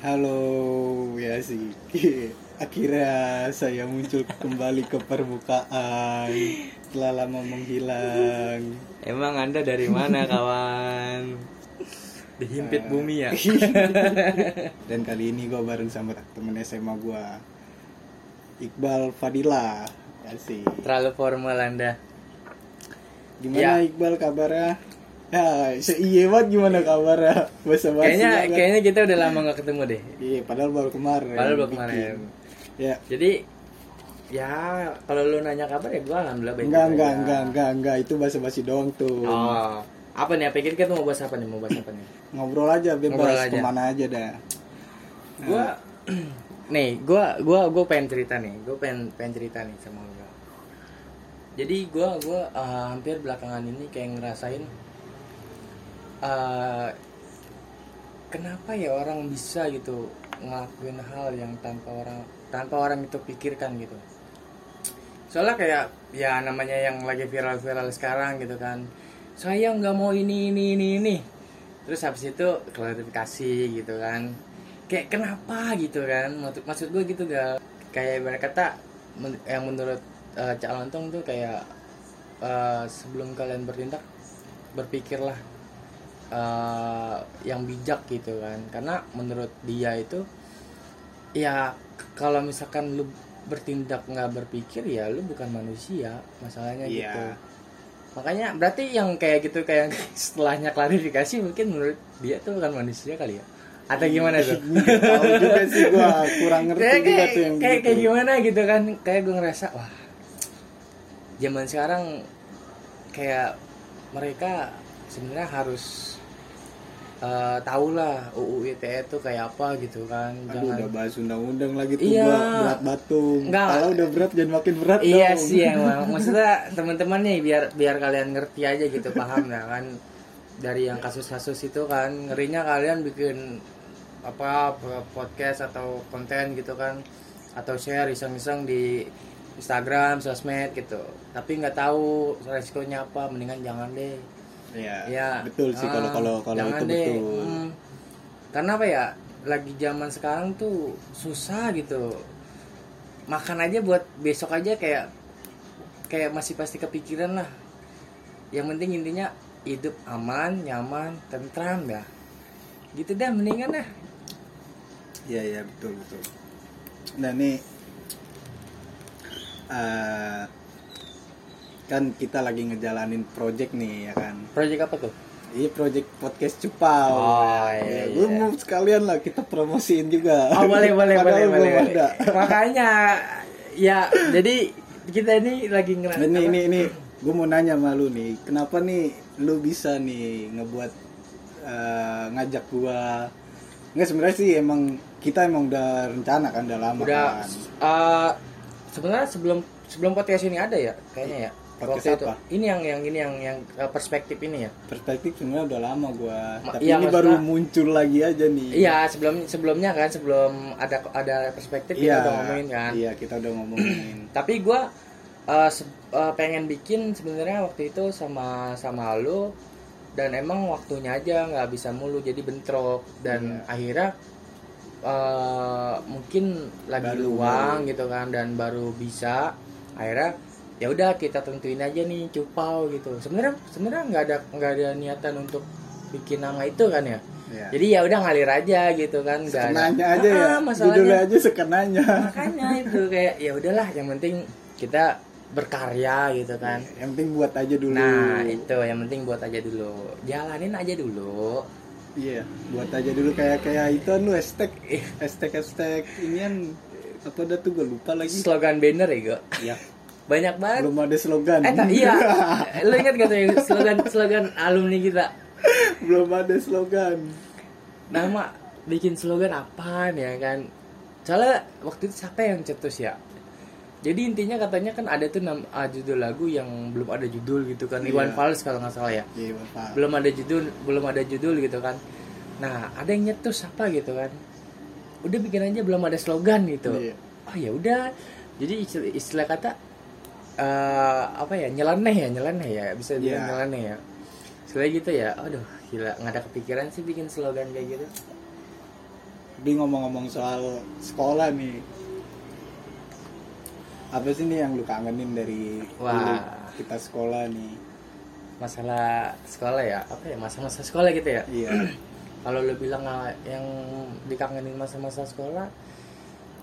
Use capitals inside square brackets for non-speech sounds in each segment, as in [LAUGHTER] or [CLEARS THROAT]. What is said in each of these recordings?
Halo, ya sih. [LAUGHS] Akhirnya saya muncul kembali ke permukaan setelah lama menghilang. Emang anda dari mana [LAUGHS] kawan? Dihimpit bumi ya? [LAUGHS] Dan kali ini gue bareng sama temen SMA gue, Iqbal Fadila. Ya sih. Terlalu formal anda. Gimana Iqbal kabarnya? Ya, seiye banget gimana kabarnya? Bahasa basi Kayaknya banget. kayaknya kita udah lama nggak ketemu deh. Iya, padahal baru kemarin. Padahal baru kemarin. Ya, Jadi ya kalau lu nanya kabar ya gue alhamdulillah baik. enggak, enggak, enggak, enggak, enggak, itu bahasa basi doang tuh. Oh, apa nih? Pikir kita mau bahas apa nih? Mau bahas apa nih? Ngobrol aja, bebas, Ngobrol aja. ke mana aja dah. Gua [CLEARS THROAT] nih, gua gua gua pengen cerita nih. Gua pengen pengen cerita nih sama lu. Jadi gua gua uh, hampir belakangan ini kayak ngerasain uh, kenapa ya orang bisa gitu ngelakuin hal yang tanpa orang tanpa orang itu pikirkan gitu. Soalnya kayak ya namanya yang lagi viral-viral sekarang gitu kan. Saya nggak mau ini ini ini ini. Terus habis itu klarifikasi gitu kan kayak kenapa gitu kan maksud maksud gue gitu gak kayak mereka kata men- yang menurut uh, Cak tuh kayak uh, sebelum kalian bertindak berpikirlah uh, yang bijak gitu kan. Karena menurut dia itu ya kalau misalkan lu bertindak nggak berpikir ya lu bukan manusia masalahnya Iya. gitu. Makanya berarti yang kayak gitu kayak [LAUGHS] setelahnya klarifikasi mungkin menurut dia tuh bukan manusia kali ya? Atau gimana tuh? [LAUGHS] Tahu juga sih gua kurang ngerti kayak juga tuh yang kayak, gitu. kayak gimana gitu kan. Kayak gue ngerasa wah zaman sekarang kayak mereka sebenarnya harus uh, tahu lah UU ITE itu kayak apa gitu kan Aduh, udah bahas undang-undang lagi tuh Iya. berat batu. Enggak. Kalau udah berat jangan makin berat iya dong. sih [LAUGHS] emang maksudnya teman-teman nih biar biar kalian ngerti aja gitu paham ya kan dari yang kasus-kasus itu kan ngerinya kalian bikin apa podcast atau konten gitu kan atau share iseng-iseng di Instagram, sosmed gitu tapi nggak tahu resikonya apa mendingan jangan deh Iya. ya Betul sih kalau ah, kalau kalau itu deh. betul. Hmm. karena apa ya lagi zaman sekarang tuh susah gitu makan aja buat besok aja kayak kayak masih pasti kepikiran lah yang penting intinya hidup aman nyaman tentram ya gitu dah mendingan dah Iya iya betul betul. Nah nih eh, kan kita lagi ngejalanin project nih ya kan. proyek apa tuh Iya project podcast Cupau. Oh, iya, Ya, Gue iya. mau sekalian lah kita promosiin juga. oh boleh boleh boleh boleh, ada. makanya ya jadi kita ini lagi ngerasa ini ini ini gue mau nanya sama lu nih, kenapa nih lu bisa nih ngebuat eh, ngajak gua? Nggak sebenarnya sih emang kita emang udah rencana kan udah lama udah kan. uh, sebenarnya sebelum sebelum podcast ini ada ya kayaknya ya Podcast waktu itu ini yang yang ini yang yang uh, perspektif ini ya Perspektif sebenarnya udah lama gua, Ma- tapi iya, ini baru muncul lagi aja nih. iya sebelum sebelumnya kan sebelum ada ada perspektif Iya. kita udah ngomongin kan Iya kita udah ngomongin. [CLEARS THROAT] tapi gua uh, uh, pengen bikin sebenarnya waktu itu sama sama lu dan emang waktunya aja nggak bisa mulu jadi bentrok dan Iya. akhirnya uh, mungkin lagi Baru- luang gitu kan dan baru bisa akhirnya ya udah kita tentuin aja nih cupau gitu sebenarnya sebenarnya nggak ada nggak ada niatan untuk bikin nama itu kan ya Iya. jadi ya udah ngalir aja gitu kan nggak ada Sekenanya aja ya. Ah, masalahnya Judulnya aja sekenanya. makanya itu kayak ya udahlah yang penting kita berkarya gitu kan Yang penting buat aja dulu. nah itu yang penting buat aja dulu jalanin aja dulu Iya, buat aja dulu kayak kayak itu lu hashtag hashtag hashtag ini kan apa dah tuh gue lupa lagi. slogan banner ya gue Iya. Banyak banget. Belum ada slogan. eh iya. [LAUGHS] Lu ingat gak tuh yang slogan slogan alumni kita? Belum ada slogan. nama bikin slogan apaan ya kan? Soalnya waktu itu siapa yang cetus ya? Jadi intinya katanya kan ada tuh nam, ah, judul lagu yang belum ada judul gitu kan. Iwan Iya. Fals kalau nggak salah ya. Bapak. belum ada judul belum ada judul gitu kan. Nah ada yang nyetus apa gitu kan? Udah bikin aja belum ada slogan gitu. Iya. oh ya udah. Jadi istilah, istilah kata eh, apa ya nyeleneh ya nyeleneh ya bisa bilang Iya. nyeleneh ya Selain gitu ya aduh gila nggak ada kepikiran sih bikin slogan kayak gitu Tapi ngomong-ngomong soal sekolah nih. Apa sih nih yang lu kangenin dari Wah. kita sekolah nih? masalah sekolah ya apa ya masa-masa sekolah gitu ya Iya. [CLEARS THROAT] kalau lu bilang ah, yang dikangenin masa-masa sekolah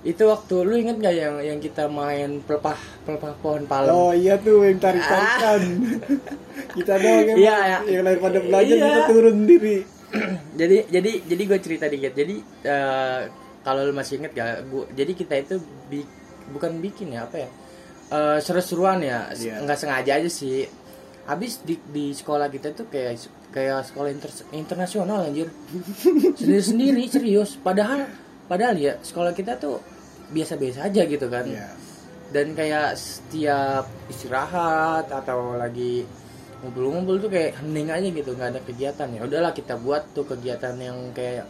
itu waktu lu inget nggak yang yang kita main pelepah pelepah pohon palem Oh iya tuh yang tarik tarikan. [LAUGHS] kita doang yang, Iya, iya. yang daripada belajar Iya. kita turun diri. [CLEARS THROAT] jadi jadi jadi gue cerita dikit jadi eh, kalau lu masih inget gak gua, jadi kita itu bi- bukan bikin ya apa ya eh, seru-seruan ya Iya. nggak sengaja aja sih habis di di sekolah kita tuh kayak kayak sekolah inter- internasional anjir [LAUGHS] sendiri sendiri serius padahal padahal ya sekolah kita tuh biasa-biasa aja gitu kan. Iya. dan kayak setiap istirahat atau lagi ngumpul-ngumpul tuh kayak hening aja gitu nggak ada kegiatan ya. Udahlah kita buat tuh kegiatan yang kayak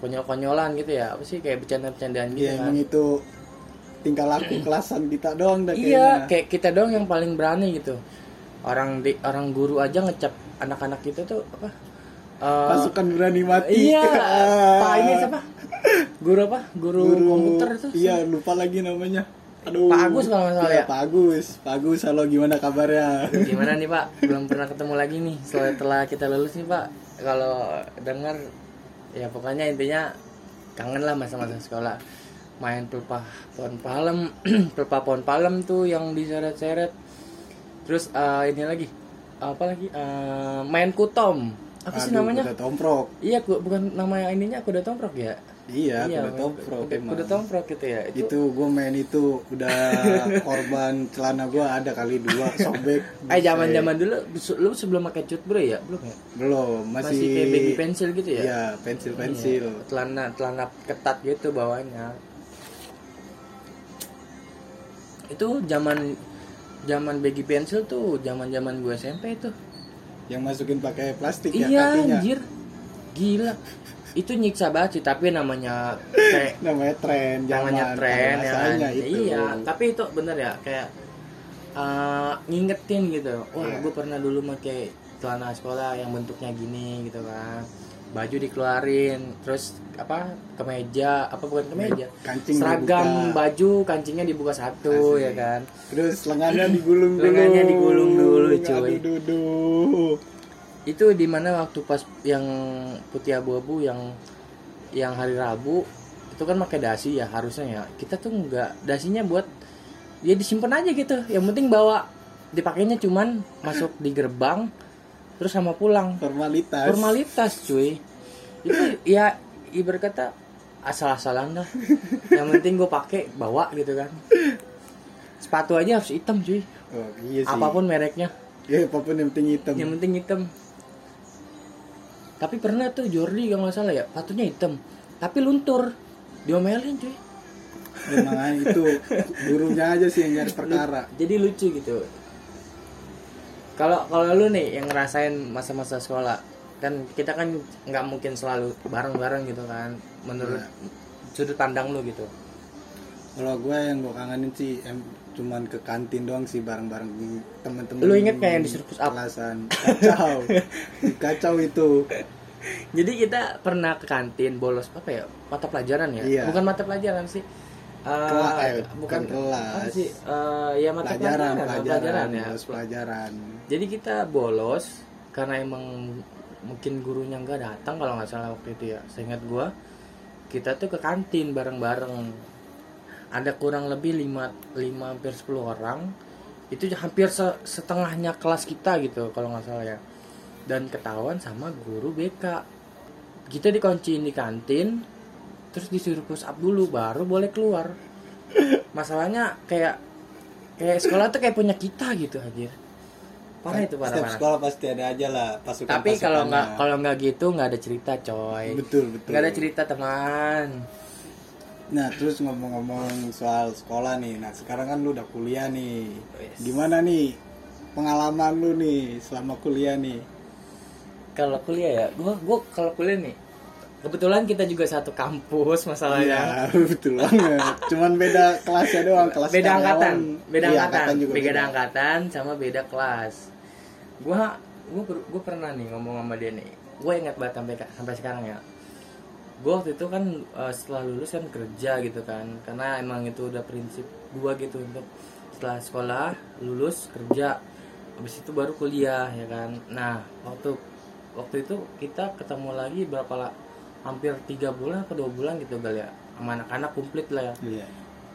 konyol-konyolan gitu ya. Apa sih kayak bercanda-bercandaan gitu Iya kan. itu tingkah laku kelasan kita doang dah iya kayaknya. kayak kita doang yang paling berani gitu. Orang di orang guru aja ngecap anak-anak kita tuh apa? Eh, Pasukan berani mati. iya [LAUGHS] pak ini siapa guru apa guru, komputer itu Iya, lupa lagi namanya. Aduh. Pak Agus kalau nggak salah Iya, ya? Pak Agus. Pak Agus, halo gimana kabarnya? Gimana nih Pak? Belum pernah ketemu lagi nih setelah kita lulus nih Pak. Kalau dengar ya pokoknya intinya kangen lah masa-masa sekolah. Main pelepah pohon palem, [CLEARS THROAT] pelepah pohon palem tuh yang diseret-seret. Terus eh, ini lagi apa lagi? Eh, main kutom. Apa sih Aduh, namanya? Kuda tomprok. Iya, bukan nama ininya kuda tomprok ya? Iya, kuda main- tomprok kuda, kuda tomprok gitu ya. Itu, Itu gue main itu udah [LAUGHS] korban celana gue ada kali dua sobek. eh zaman-zaman dulu lu sebelum pakai cut bro ya? Belum ya? Belum, masih, masih, kayak baby pencil gitu ya? Iya, pensil-pensil. Iya, celana celana ketat gitu bawahnya. Itu zaman zaman baby pencil tuh zaman-zaman gue SMP tuh. Yang masukin pakai plastik ya iya kakinya. anjir. Gila. Itu nyiksa banget sih, tapi namanya kayak [LAUGHS] Namanya tren, namanya tren ya kan? itu. Iya, tapi itu bener ya kayak eh, ngingetin gitu. Wah, Iya. gue pernah dulu pakai celana sekolah yang bentuknya gini gitu kan. Baju dikeluarin, terus apa kemeja, apa bukan kemeja? Kancing Seragam dibuka. baju kancingnya dibuka satu Asik. ya kan. Terus lengannya digulung dulu. Lengannya digulung dulu, cuy. Aduh. Itu di mana waktu pas yang putih abu-abu yang yang hari Rabu itu kan pakai dasi ya harusnya ya. Kita tuh nggak dasinya buat ya disimpan aja gitu. Yang penting bawa dipakainya cuman masuk di gerbang terus sama pulang. Formalitas. Formalitas cuy. Itu ya ibarat kata asal-asalan dah. Yang penting gue pakai bawa gitu kan. Sepatu aja harus hitam cuy. Oh, iya sih. Apa pun mereknya. Ya, apa pun yang penting hitam. Yang penting hitam. Tapi pernah tuh Jordi nggak salah ya, sepatunya hitam. Tapi luntur. Diomelin cuy. Emang itu gurunya aja sih yang nyari perkara. Jadi lucu gitu. Kalau kalau lu nih yang ngerasain masa-masa sekolah, kan kita kan nggak mungkin selalu bareng-bareng gitu kan. Menurut sudut pandang lu gitu. Kalau gue yang gue kangenin sih em, cuman ke kantin doang sih bareng-bareng temen-temen. Lu inget nggak yang di Surplus Up? Kelasan. Kacau. [LAUGHS] Kacau itu. Jadi kita pernah ke kantin bolos apa ya? Mata pelajaran ya? Iya. Bukan mata pelajaran sih. Eh, bukan kelas. apa sih? Eh, ya mata Pelajaran, pelajaran, pelajaran, pelajaran ya. bolos pelajaran. Jadi kita bolos karena emang mungkin gurunya nggak datang kalau nggak salah waktu itu ya. Seingat gua kita tuh ke kantin bareng-bareng. Ada kurang lebih 5 5 hampir 10 orang. Itu hampir se- setengahnya kelas kita gitu kalau nggak salah ya. Dan ketahuan sama guru BK. Kita dikunciin di kantin terus disuruh push up dulu baru boleh keluar. Masalahnya kayak kayak sekolah tuh kayak punya kita gitu anjir. Parah itu parah Setiap parah. sekolah pasti ada aja lah pasukan Tapi kalau nggak kalau nggak gitu nggak ada cerita coy. betul betul. Nggak ada cerita teman. Nah terus ngomong-ngomong soal sekolah nih, nah sekarang kan lu udah kuliah nih, Yes. gimana nih pengalaman lu nih selama kuliah nih? Kalau kuliah ya, gua gua kalau kuliah nih kebetulan kita juga satu kampus masalahnya. Iya [LAUGHS] betul banget, cuman beda kelasnya doang, kelas beda karyawan. angkatan, beda Iya, angkatan, juga beda angkatan sama beda kelas. Gua gua gua pernah nih ngomong sama dia nih. Gua ingat banget sampai sampai sekarang ya. Gue waktu itu kan eh, setelah lulus kan kerja gitu kan. Karena emang itu udah prinsip gue gitu untuk setelah sekolah lulus kerja habis itu baru kuliah ya kan. Nah waktu waktu itu kita ketemu lagi berapa lah hampir tiga bulan atau dua bulan gitu gal ya. Sama anak-anak komplit lah ya. Iya.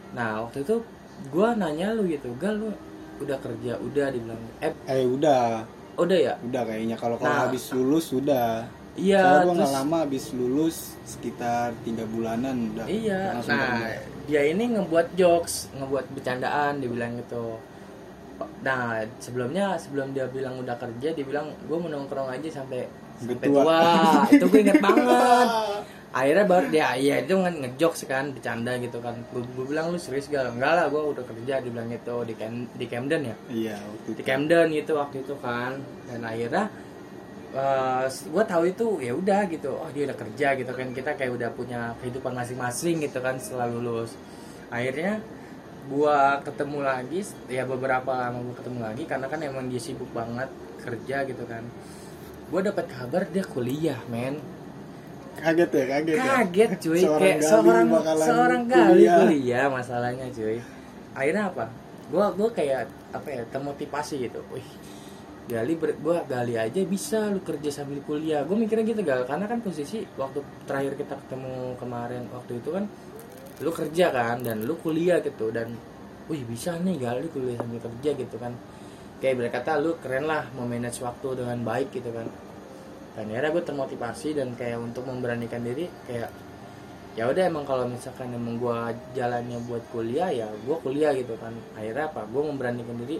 nah waktu itu gue nanya lu gitu gal lu udah kerja? Udah dibilang eh Eh udah, udah ya? Udah kayaknya. Kalau kalau Nah. habis lulus udah. Iya Soalnya terus nggak lama habis lulus sekitar tiga bulanan udah. Iya, nah dia ini ngebuat jokes, ngebuat bercandaan, dibilang gitu. Nah sebelumnya sebelum dia bilang udah kerja, dia bilang gue mau nongkrong aja sampai sampai Betua." tua. [LAUGHS] itu gue inget banget. Akhirnya baru dia, iya itu kan ngejokes kan, bercanda gitu kan. Gue bilang lu serius gak? Enggak lah, gue udah kerja, dibilang gitu di Cam, di Camden ya Iya waktu di. Camden gitu waktu itu kan dan akhirnya gue tahu itu ya udah gitu. Oh dia udah kerja gitu kan. Kita kayak udah punya kehidupan masing-masing gitu kan setelah lulus. Akhirnya gue ketemu lagi ya beberapa lama gue ketemu lagi karena kan emang dia sibuk banget kerja gitu kan. Gue dapat kabar dia kuliah men. Kaget ya, kaget ya. kaget cuy. Seorang kayak seorang seorang kali kuliah. kuliah masalahnya cuy. Akhirnya apa? Gua gua kayak apa ya termotivasi gitu. Wih gali gua gali aja bisa lu kerja sambil kuliah. Gue mikirnya gitu gal. Karena kan posisi waktu terakhir kita ketemu kemarin waktu itu kan lu kerja kan dan lu kuliah gitu dan wih bisa nih gali kuliah sambil kerja gitu kan. Kayak berkata lu keren lah memanage waktu dengan baik gitu kan. Dan akhirnya gue termotivasi dan kayak untuk memberanikan diri kayak ya udah emang kalau misalkan emang gue jalannya buat kuliah ya gue kuliah gitu kan. Akhirnya apa? Gue memberanikan diri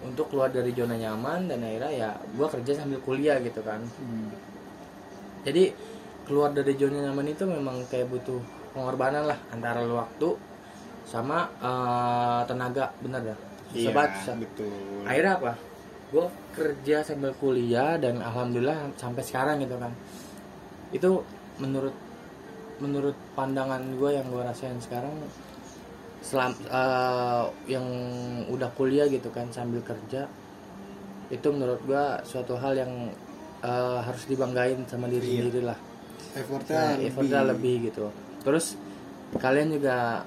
untuk keluar dari zona nyaman dan akhirnya ya gue kerja sambil kuliah gitu kan Hmm. jadi keluar dari zona nyaman itu memang kayak butuh pengorbanan lah antara lu waktu sama eh, tenaga bener dah Iya, Sobat, betul. akhirnya apa gue kerja sambil kuliah dan alhamdulillah sampai sekarang gitu kan itu menurut menurut pandangan gue yang gue rasain sekarang selam eh, yang udah kuliah gitu kan sambil kerja itu menurut gue suatu hal yang eh, harus dibanggain sama diri Iya. sendiri lah Effortnya Nah, lebih. effortnya lebih gitu terus kalian juga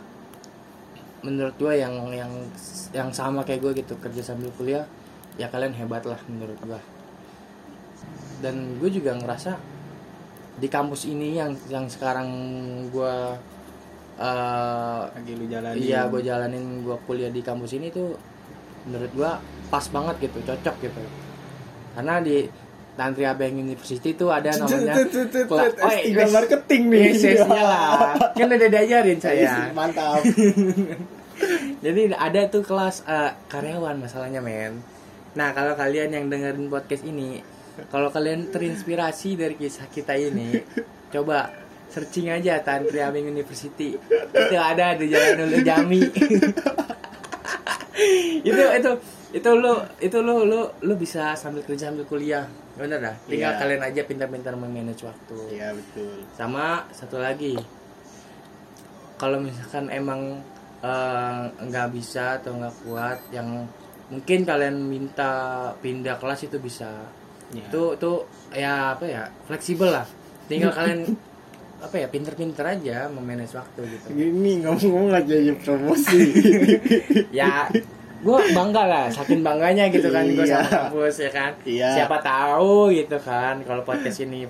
menurut gue yang yang yang sama kayak gue gitu kerja sambil kuliah ya kalian hebat lah menurut gue dan gue juga ngerasa di kampus ini yang yang sekarang gue eh lagi lu jalanin. iya gue jalanin gue kuliah di kampus ini tuh menurut gue pas banget gitu cocok gitu karena di Tantri Abeng University tuh ada namanya Oh, S3 yes. marketing nih. Lah. [LAUGHS] Kan udah diajarin saya. Mantap. [LAUGHS] Jadi ada tuh kelas eh, karyawan masalahnya men. Nah kalau kalian yang dengerin podcast ini, kalau kalian terinspirasi dari kisah kita ini, [LAUGHS] coba searching aja Tantri Aming University. Itu ada di Jalan Ulu Jami. [LAUGHS] itu itu itu lu itu lu lu lu bisa sambil kerja sambil kuliah bener dah tinggal Iya. kalian aja pintar-pintar memanage waktu Iya betul. sama satu lagi kalau misalkan emang eh, nggak bisa atau nggak kuat yang mungkin kalian minta pindah kelas itu bisa Ya. itu itu ya apa ya fleksibel lah tinggal kalian [LAUGHS] apa ya pinter-pinter aja memanage waktu gitu Gini ngomong-ngomong aja [LAUGHS] ya promosi. ya gue bangga lah saking bangganya gitu kan gue Iya. sama kampus ya kan Iya. siapa tahu gitu kan kalau podcast ini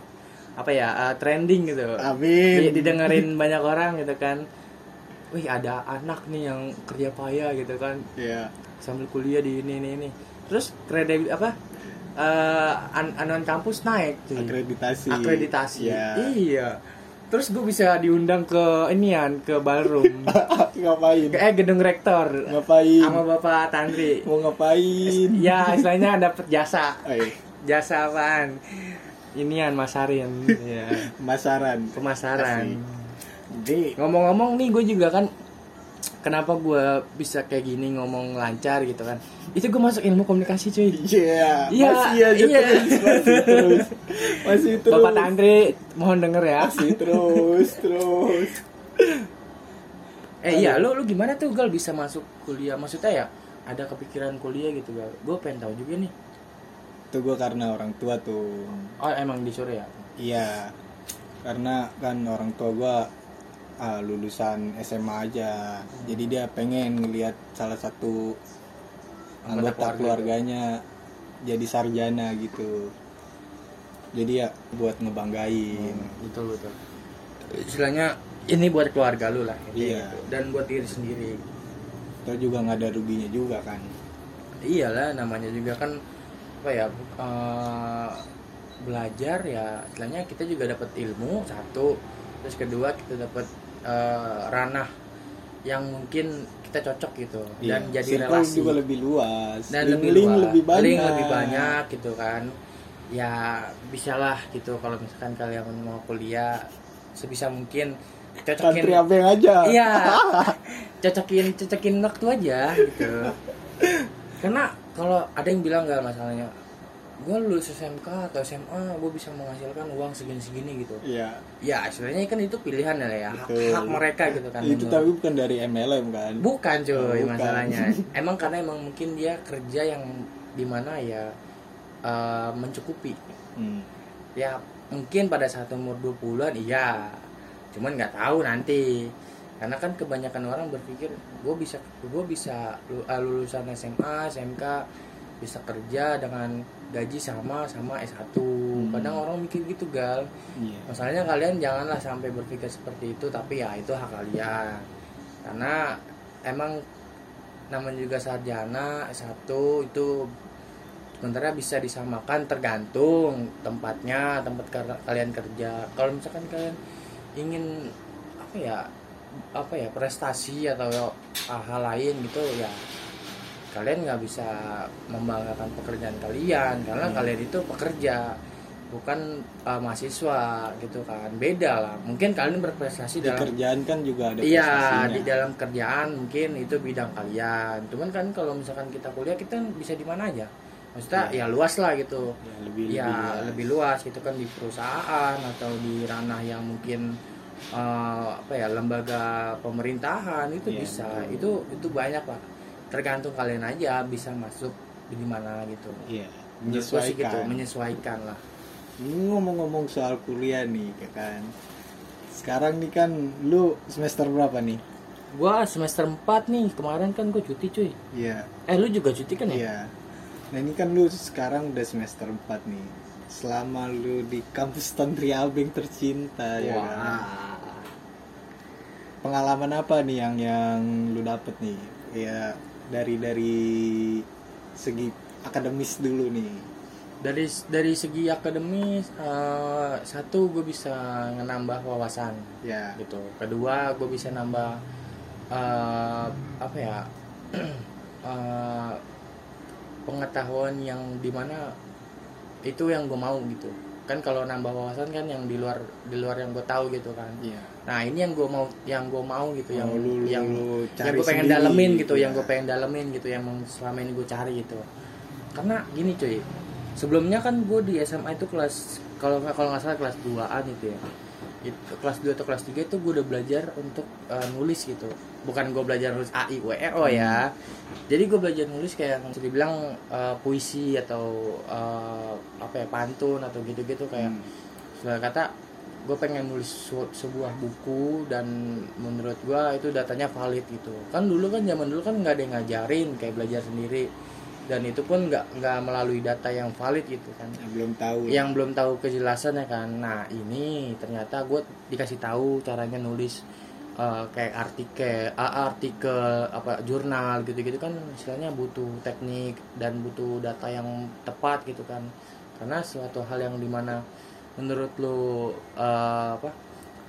apa ya eh, trending gitu Amin. Di- didengerin banyak orang gitu kan wih ada anak nih yang kerja payah gitu kan Iya. sambil kuliah di ini ini ini terus kredit apa eh an anuan kampus naik cuy. Akreditasi. akreditasi Iya. iya terus gue bisa diundang ke inian ke ballroom. [LAUGHS] Ngapain? ke eh gedung rektor. Ngapain? sama bapak Tantri Mau ngapain? ya istilahnya dapat jasa. Eh, jasa apaan? Inian masarin ya [LAUGHS] pemasaran. pemasaran Jadi ngomong-ngomong nih gue juga kan kenapa gue bisa kayak gini ngomong lancar gitu kan? Itu gue masuk ilmu komunikasi cuy. Iya, Iya, masih aja iya. terus, masih terus, masih terus, bapak Tantri mohon denger ya. Masih terus, terus. eh iya lu lu gimana tuh gal bisa masuk kuliah? Maksudnya ya ada kepikiran kuliah gitu gal. Gue pengen tahu juga nih. Itu gue karena orang tua tuh, oh emang disuruh ya iya. karena kan orang tua gua ah, lulusan SMA aja. Jadi dia pengen ngelihat salah satu Anggota anggota keluarga. keluarganya jadi sarjana gitu. Jadi ya buat ngebanggain. Betul betul. Istilahnya ini buat keluarga lu lah Iya. gitu. dan buat diri sendiri. Terus juga nggak ada ruginya juga kan. Iyalah namanya juga kan apa ya eh, belajar ya istilahnya kita juga dapat ilmu satu. Terus kedua kita dapat eh, ranah yang mungkin kita cocok gitu dan Iya, jadi circle relasi. juga lebih luas. Dan Link- lebih link luas. lebih banyak. Link lebih banyak gitu kan. Ya bisalah gitu kalau misalkan kalian mau kuliah sebisa mungkin cocokin. Country abeng aja. Iya. [LAUGHS] Cocokin cocokin waktu aja gitu. Karena kalau ada yang bilang nggak masalahnya gue lulus SMK atau SMA gue bisa menghasilkan uang segini segini gitu. Iya, ya istilahnya kan itu pilihan ya hak, Betul. hak mereka gitu kan itu menurut- tapi bukan dari MLM kan? Bukan cuy Oh, bukan. masalahnya. [LAUGHS] Emang karena emang mungkin dia kerja yang di mana ya eh, mencukupi. Hmm. ya mungkin pada saat umur 20-an iya. Cuman nggak tahu nanti. Karena kan kebanyakan orang berpikir gue bisa gue bisa eh, lulusan SMA SMK bisa kerja dengan gaji sama sama S1 kadang orang mikir gitu gal. Iya. masalahnya kalian janganlah sampai berpikir seperti itu tapi ya itu hak kalian. Karena emang namanya juga sarjana S1 itu sementara bisa disamakan tergantung tempatnya tempat kalian kerja. Kalau misalkan kalian ingin apa ya apa ya prestasi atau hal lain gitu ya kalian nggak bisa membanggakan pekerjaan kalian karena Hmm. kalian itu pekerja bukan uh, mahasiswa gitu kan. Beda lah. Mungkin kalian berprestasi di dalam kerjaan kan juga ada iya di dalam kerjaan mungkin itu bidang kalian. Cuman kan kalau misalkan kita kuliah kita bisa di mana aja? Maksudnya ya luas lah gitu. Ya, lebih ya lebih, lebih luas gitu kan di perusahaan atau di ranah yang mungkin eh, apa ya lembaga pemerintahan itu Iya, bisa. betul. itu itu banyak pak tergantung kalian aja bisa masuk di mana gitu. Iya sih gitu menyesuaikan. Menyesuaikan lah. Ngomong-ngomong soal kuliah nih ya kan. Sekarang nih kan lu semester berapa nih? Gua semester 4 nih kemarin kan gua cuti cuy. Iya. Eh lu juga cuti kan ya? Iya. Nah ini kan lu sekarang udah semester 4 nih. Selama lu di kampus Tantri Abeng tercinta ya kan. Wah. pengalaman apa nih yang yang lu dapet nih? Ya dari dari segi akademis dulu nih. Dari dari segi akademis eh, satu gue bisa nambah wawasan ya. gitu. Kedua gue bisa nambah eh, apa ya [CLEARS THROAT] eh, pengetahuan yang di mana itu yang gue mau gitu kan kalau nambah wawasan kan yang di luar di luar yang gue tahu gitu kan. Iya. Nah ini yang gue mau yang gue mau gitu yang Oh, lu- lu- yang lu yang gue pengen sendiri dalemin gitu ya. yang gue pengen dalemin gitu yang selama ini gue cari gitu. Karena gini cuy. Sebelumnya kan gue di SMA itu kelas kalau nggak kalau nggak salah kelas 2an itu ya kelas 2 atau kelas 3 itu gue udah belajar untuk eh, nulis gitu. Bukan gue belajar nulis A I W E O ya. Jadi gue belajar nulis kayak yang bisa dibilang eh, puisi atau eh, apa ya pantun atau gitu-gitu kayak Hmm. Kata gue pengen nulis sebuah buku dan menurut gue itu datanya valid gitu. Kan dulu kan zaman dulu kan nggak ada yang ngajarin kayak belajar sendiri dan itu pun nggak nggak melalui data yang valid gitu kan. Yang belum tahu. Yang belum tahu kejelasannya kan. Nah ini ternyata gue dikasih tahu caranya nulis eh, kayak artikel ah, artikel apa jurnal gitu-gitu kan istilahnya butuh teknik dan butuh data yang tepat gitu kan. Karena suatu hal yang di mana menurut lo eh, apa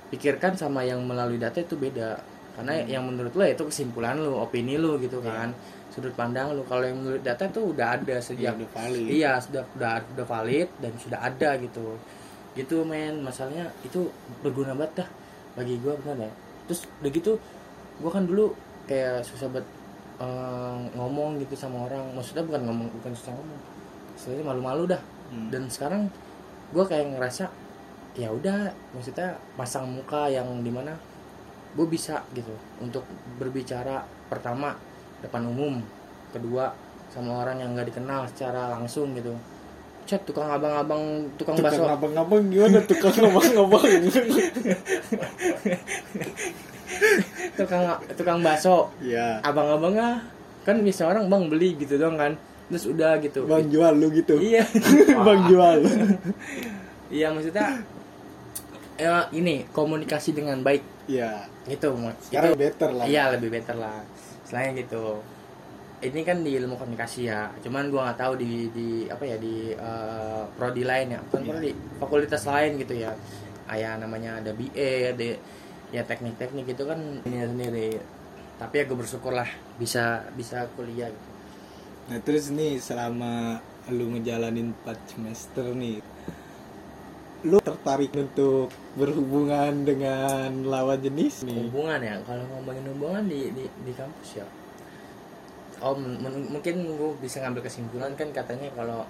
pikirkan sama yang melalui data itu beda. Karena yang menurut lo ya itu kesimpulan lo opini lo gitu kan sudut pandang lo kalau yang menurut data itu udah ada ya, sejak udah valid Iya sudah udah udah valid dan sudah ada gitu. Gitu men masalahnya itu berguna banget dah bagi gua benar ya. Terus udah gitu gua kan dulu kayak susah banget eh, ngomong gitu sama orang. Maksudnya bukan ngomong bukan susah ngomong. Sebenarnya malu-malu dah. Hmm. Dan sekarang gua kayak ngerasa ya udah maksudnya pasang muka yang di mana gue bisa gitu untuk berbicara pertama depan umum kedua sama orang yang nggak dikenal secara langsung gitu. Chat tukang abang-abang tukang, tukang bakso. abang-abang gimana? Tukang abang-abang. [LAUGHS] Tukang tukang bakso. Ya abang-abang ah kan bisa orang bang beli gitu dong kan. Terus udah gitu. Bang jual lu gitu. Iya. [LAUGHS] Bang jual. [LAUGHS] Iya maksudnya ya ini komunikasi dengan baik. Ya itu sekarang itu better lah. Iya lebih better lah selain gitu ini kan di ilmu komunikasi ya cuman gua nggak tahu di di apa ya di eh, prodi lain ya bukan Iya. prodi fakultas lain gitu ya kayak namanya ada BA ada ya teknik-teknik itu kan ini sendiri tapi ya gue bersyukur lah bisa bisa kuliah gitu. nah terus nih selama lu ngejalanin 4 semester nih lu tertarik untuk berhubungan dengan lawan jenis nih? Hubungan ya? Kalau ngomongin hubungan di di, di kampus ya. Oh mungkin gue bisa ngambil kesimpulan kan katanya kalau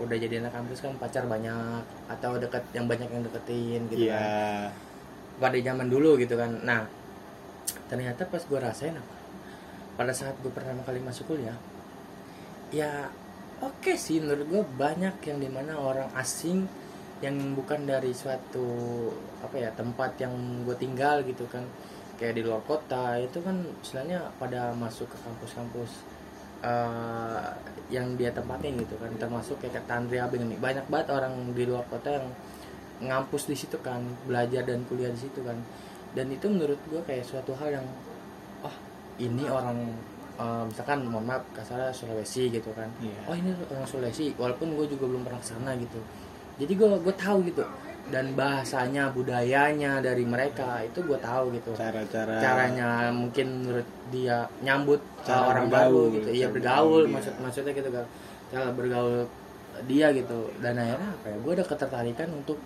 udah jadi anak kampus kan pacar banyak atau deket yang banyak yang deketin gitu kan. Iya pada zaman dulu gitu kan. Nah ternyata pas gue rasain apa? Pada saat gue pertama kali masuk kuliah ya oke sih menurut gue banyak yang di mana orang asing yang bukan dari suatu apa ya tempat yang gue tinggal gitu kan. Kayak di luar kota itu kan istilahnya pada masuk ke kampus-kampus eh, yang dia tempatin gitu kan. Termasuk kayak Tandri Abeng nih. Banyak banget orang di luar kota yang ngampus di situ kan belajar dan kuliah di situ kan. Dan itu menurut gue kayak suatu hal yang oh ini orang eh, misalkan mohon maaf kasarnya Sulawesi gitu kan. Iya. oh ini orang Sulawesi walaupun gue juga belum pernah ke sana gitu jadi gue gue tahu gitu. Dan bahasanya budayanya dari mereka itu gue tahu gitu. Cara-cara caranya mungkin menurut dia nyambut Cara orang bergaul, baru gitu iya cara bergaul dia. maksud maksudnya gitu kan cara bergaul dia gitu. Dan akhirnya apa ya gue ada ketertarikan untuk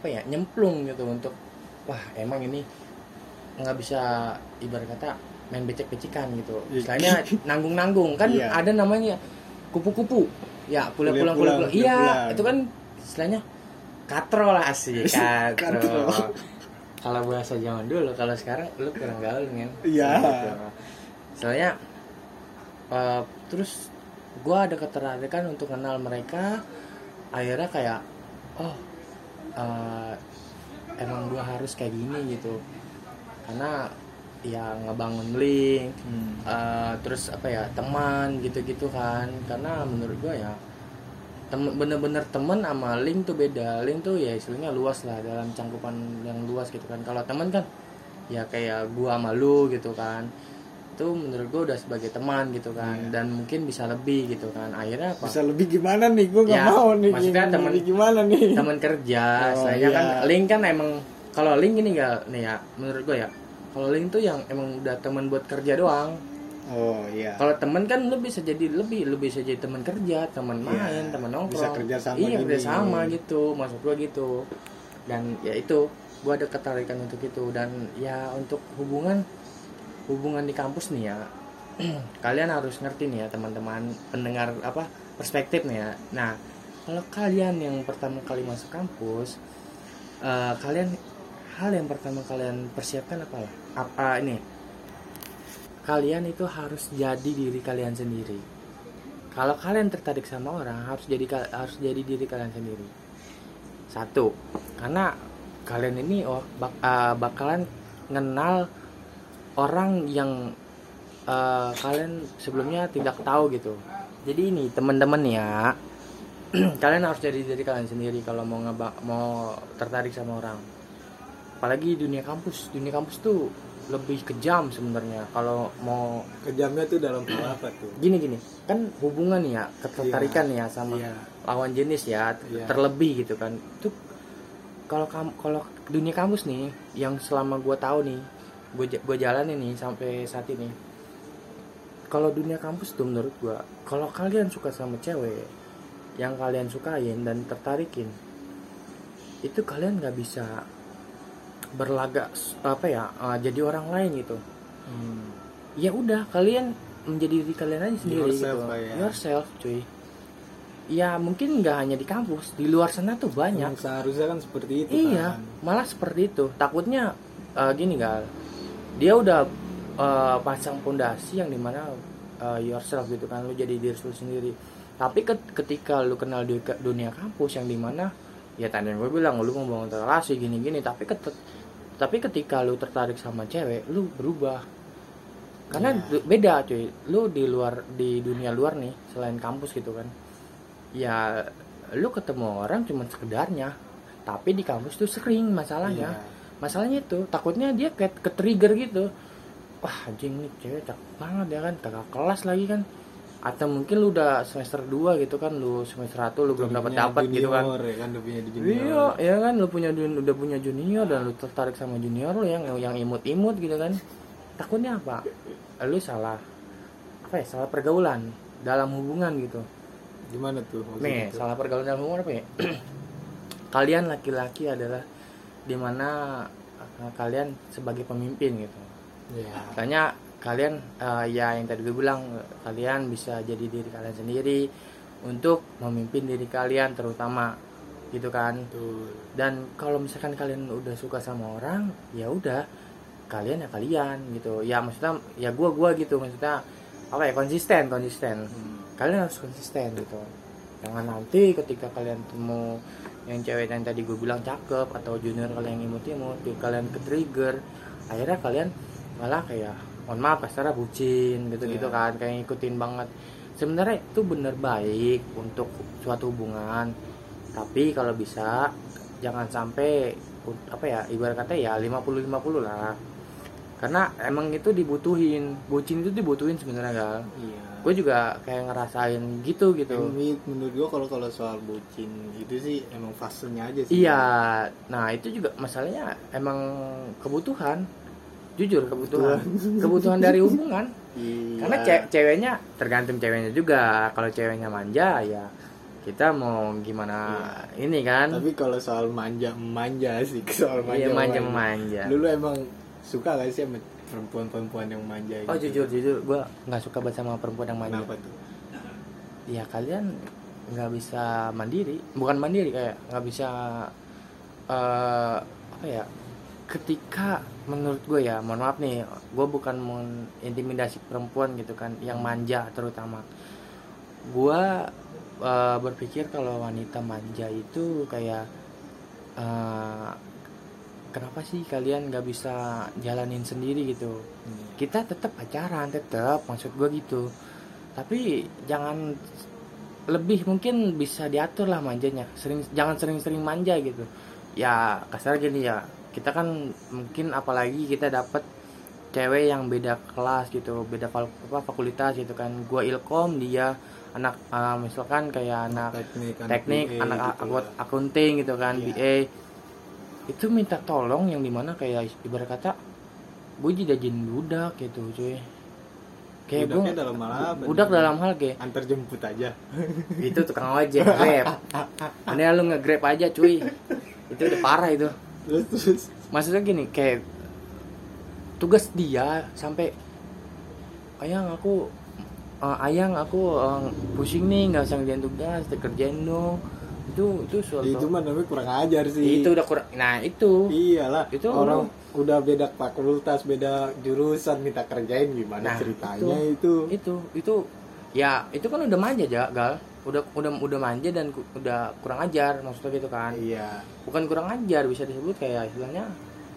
apa ya nyemplung gitu untuk wah emang ini nggak bisa ibarat kata main becek-becekan gitu. Iya. istilahnya nanggung-nanggung. Kan Iya. ada namanya kupu-kupu ya pulang pulang Kuliah pulang iya itu kan istilahnya katro lah asli [LAUGHS] katro, Katro. kalau bahasa zaman dulu kalau sekarang lu kurang gaul kan Iya. Gitu. soalnya eh, terus gua ada ketertarikan untuk kenal mereka akhirnya kayak oh eh, emang gua harus kayak gini gitu karena ya ngebangun link Hmm. eh, terus apa ya teman gitu-gitu kan. Karena menurut gua ya temen bener-bener temen sama link tuh beda. Link tuh ya istilahnya luas lah dalam cangkupan yang luas gitu kan. Kalau teman kan ya kayak gua sama lu gitu kan. Itu menurut gua udah sebagai teman gitu kan. Iya. dan mungkin bisa lebih gitu kan. Akhirnya apa? Bisa lebih gimana nih? Gue nggak Ya, mau nih maksudnya temen- lebih gimana nih? teman kerja Oh, istilahnya iya. kan link kan emang kalau link ini enggak nih ya menurut gua ya kalau link tuh yang emang udah teman buat kerja doang. Oh iya. Kalau temen kan lu bisa jadi lebih lu bisa jadi teman kerja teman Iya, main teman nongkrong. bisa kerja sama iya gini. kerja sama gitu maksud gua gitu. Dan ya itu gua ada ketertarikan untuk itu. Dan ya untuk hubungan hubungan di kampus nih ya [CLEARS THROAT] kalian harus ngerti nih ya teman-teman pendengar apa perspektif nih ya. Nah kalau kalian yang pertama kali masuk kampus eh, kalian hal yang pertama kalian persiapkan apalah apa ini? Kalian itu harus jadi diri kalian sendiri. Kalau kalian tertarik sama orang harus jadi harus jadi diri kalian sendiri. Satu karena kalian ini oh bak- eh, bakalan kenal orang yang eh, kalian sebelumnya tidak tahu gitu. Jadi ini teman-teman ya [CLEARS THROAT] kalian harus jadi diri kalian sendiri kalau mau mau tertarik sama orang apalagi dunia kampus. Dunia kampus tuh lebih kejam sebenarnya. Kalau mau kejamnya tuh dalam hal apa tuh? Gini gini. Kan hubungan ya ketertarikan ya sama Iya. lawan jenis ya Iya. terlebih gitu kan. Itu kalau kalau dunia kampus nih yang selama gue tahu nih gue gue jalanin nih sampai saat ini kalau dunia kampus tuh menurut gue kalau kalian suka sama cewek yang kalian sukain dan tertarikin itu kalian nggak bisa berlagak apa ya eh, jadi orang lain gitu. Hmm. ya udah kalian menjadi diri kalian aja sendiri Yourself gitu ya. yourself cuy. Ya mungkin nggak hanya di kampus di luar sana tuh banyak. Yang seharusnya kan seperti itu iya kan. malah seperti itu. Takutnya eh, gini gal. Dia udah eh, pasang pondasi yang di mana eh, yourself gitu kan lu jadi diri lu sendiri. Tapi ket- ketika lu kenal di dunia kampus yang di mana ya tadi gue bilang lu mau bangun relasi gini-gini tapi tapi ketika lu tertarik sama cewek lu berubah. Karena du- beda cuy. Lu di luar di dunia luar nih selain kampus gitu kan ya lu ketemu orang cuma sekedarnya. Tapi di kampus tuh sering masalahnya. Iya. masalahnya itu takutnya dia kayak ke trigger gitu. Wah anjing nih cewek cakep banget ya kan kakak kelas lagi kan atau mungkin lu udah semester 2 gitu kan lu semester 1 lu belum dapat Punya dapat gitu kan. junior, ya kan udah punya di iya junior ya kan lu punya udah punya junior dan lu tertarik sama junior lu yang yang imut-imut gitu kan. Takutnya apa? Lu salah apa ya salah pergaulan dalam hubungan gitu. Gimana tuh nih itu? salah pergaulan dalam hubungan apa ya? [CLEARS THROAT] Kalian laki-laki adalah di mana uh, kalian sebagai pemimpin gitu. Iya. makanya kalian uh, ya yang tadi gue bilang kalian bisa jadi diri kalian sendiri untuk memimpin diri kalian terutama gitu kan Betul. dan kalau misalkan kalian udah suka sama orang ya udah kalian ya kalian gitu ya maksudnya ya gua gua gitu maksudnya apa ya konsisten konsisten Hmm. kalian harus konsisten gitu jangan nanti ketika kalian temu yang cewek yang tadi gue bilang cakep atau junior kalian yang imut-imut ya kalian ke trigger akhirnya kalian malah kayak mohon maaf kasarnya bucin gitu gitu Iya. kan kayak ngikutin banget sebenarnya itu bener baik untuk suatu hubungan tapi kalau bisa jangan sampai apa ya ibarat kata ya 50 50 lah karena emang itu dibutuhin bucin itu dibutuhin sebenarnya gal Iya. gue juga kayak ngerasain gitu gitu Ini menurut gua kalau kalau soal bucin itu sih emang fasenya aja sih. iya nah itu juga masalahnya emang kebutuhan jujur kebutuhan. Kebutuhan. Dari hubungan. Iya. karena ce- ceweknya tergantung ceweknya juga. Kalau ceweknya manja ya kita mau gimana ini kan? Tapi kalau soal manja manja sih soal manja. iya manja. manja. Lu, lu emang suka gak sih sama perempuan-perempuan yang manja oh gitu? jujur jujur. Gue nggak suka banget sama perempuan yang manja. Kenapa tuh? ya kalian nggak bisa mandiri. Bukan mandiri kayak nggak bisa eh apa ya ketika menurut gue ya mohon maaf nih gue bukan mengintimidasi perempuan gitu kan yang manja terutama. Gue eh, berpikir kalau wanita manja itu kayak eh, kenapa sih kalian nggak bisa jalanin sendiri gitu? Hmm. kita tetap pacaran tetap maksud gue gitu. Tapi jangan lebih mungkin bisa diatur lah manjanya. Sering jangan sering-sering manja gitu. Ya kasar gini ya kita kan mungkin apalagi kita dapat cewek yang beda kelas gitu beda apa, fakultas gitu kan. Gua ilkom dia anak ah, misalkan kayak anak teknik, anak teknik BA anak gitu akunting gitu kan Iya. BA itu minta tolong yang di mana kayak ibarat kata gue dijadiin budak gitu cuy. Kayak gue dalam hal apa budak nih? dalam hal kayak antar jemput aja. itu tukang ojek grab. [LAUGHS] Ini lu nge-grab aja cuy. Itu udah parah itu Terus terus. Maksudnya gini kayak tugas dia sampai ayang aku eh, ayang aku eh, pusing nih nggak usah ngerjain tugas kerjain dong. Itu itu suatu itu mah namanya kurang ajar sih. itu udah kurang nah itu. Iyalah, Itu orang udah beda fakultas, beda jurusan minta kerjain gimana Nah, ceritanya itu. itu? Itu ya itu kan udah manja ya gal udah udah udah manja dan ku- udah kurang ajar maksudnya gitu kan Iya. bukan kurang ajar bisa disebut kayak istilahnya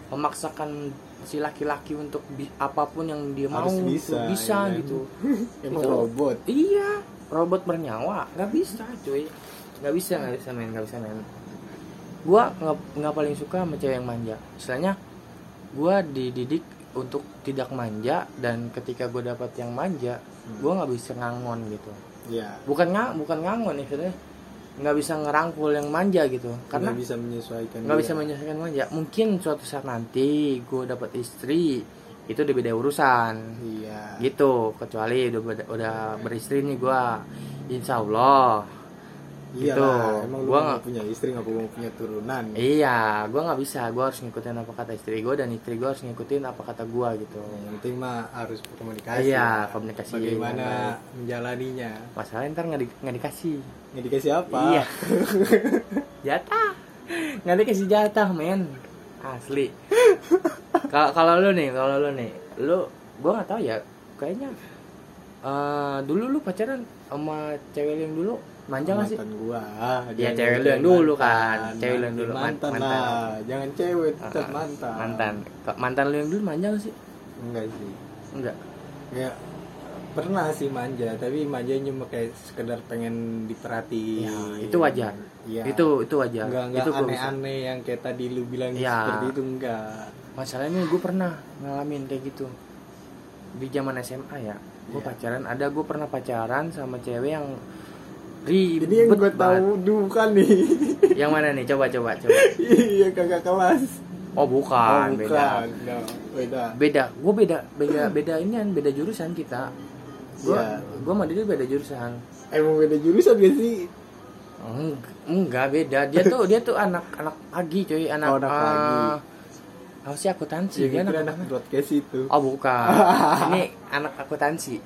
memaksakan si laki-laki untuk bi- apa pun yang dia mau Harus tuh bisa, bisa ya kan? gitu [LAUGHS] Emang Itu. robot. iya robot bernyawa nggak bisa cuy nggak bisa nggak bisa main nggak bisa main gua nggak nggak paling suka sama cewek yang manja istilahnya gua dididik untuk tidak manja dan ketika gue dapat yang manja gua nggak bisa ngangon gitu Iya. bukan nggak bukan ngangon istilahnya. Nggak bisa ngerangkul yang manja gitu. Karena karena bisa menyesuaikan. nggak bisa menyelesaikan manja. Mungkin suatu saat nanti gue dapat istri itu udah beda urusan. Iya. gitu. Kecuali udah udah beristri nih gue insya Allah Iya gitu. emang Gua nggak punya istri nggak punya turunan. iya gue nggak bisa gue harus ngikutin apa kata istri gue dan istri gue harus ngikutin apa kata gue gitu Yang penting mah harus komunikasi. Iya, komunikasi. Bagaimana menjalaninya? masalahnya ntar nggak di, nggak dikasih Nggak dikasih apa? iya [LAUGHS] jatah nggak dikasih jatah men asli kalau lu nih kalau lu nih lu gue nggak tahu ya kayaknya eh, dulu lu pacaran sama cewek yang dulu manja gak sih? Mantan gua Ya, cewek lu yang dulu kan. Cewek lu yang dulu, man- mantan, mantan. lah. Jangan cewek tetap mantan. Mantan. Kok mantan lu yang dulu manja gak sih? Enggak sih. Enggak? Ya pernah sih manja tapi manjanya cuma kayak sekedar pengen diperhatiin. Ya itu wajar. Iya. itu itu wajar. Enggak enggak itu aneh-aneh yang kayak tadi lu bilang Iya. seperti itu enggak. Masalahnya gue pernah ngalamin kayak gitu. Di zaman SMA ya gue Iya. pacaran. Ada gue pernah pacaran sama cewek yang ribet jadi yang gue tahu dulu kan nih. [LAUGHS] Yang mana nih? Coba coba coba. Iya kakak kelas. Oh bukan, oh, beda. bukan. No, beda. Beda. Gue beda beda beda ini kan beda jurusan kita. Gue Iya. gue dia beda jurusan. Emang beda jurusan gak sih? Eng- enggak beda. Dia tuh dia tuh anak anak pagi cuy anak Oh, anak pagi. eh, apa sih akuntansi? Ya dia anak, anak broadcast itu. Oh bukan. [LAUGHS] Ini anak akuntansi.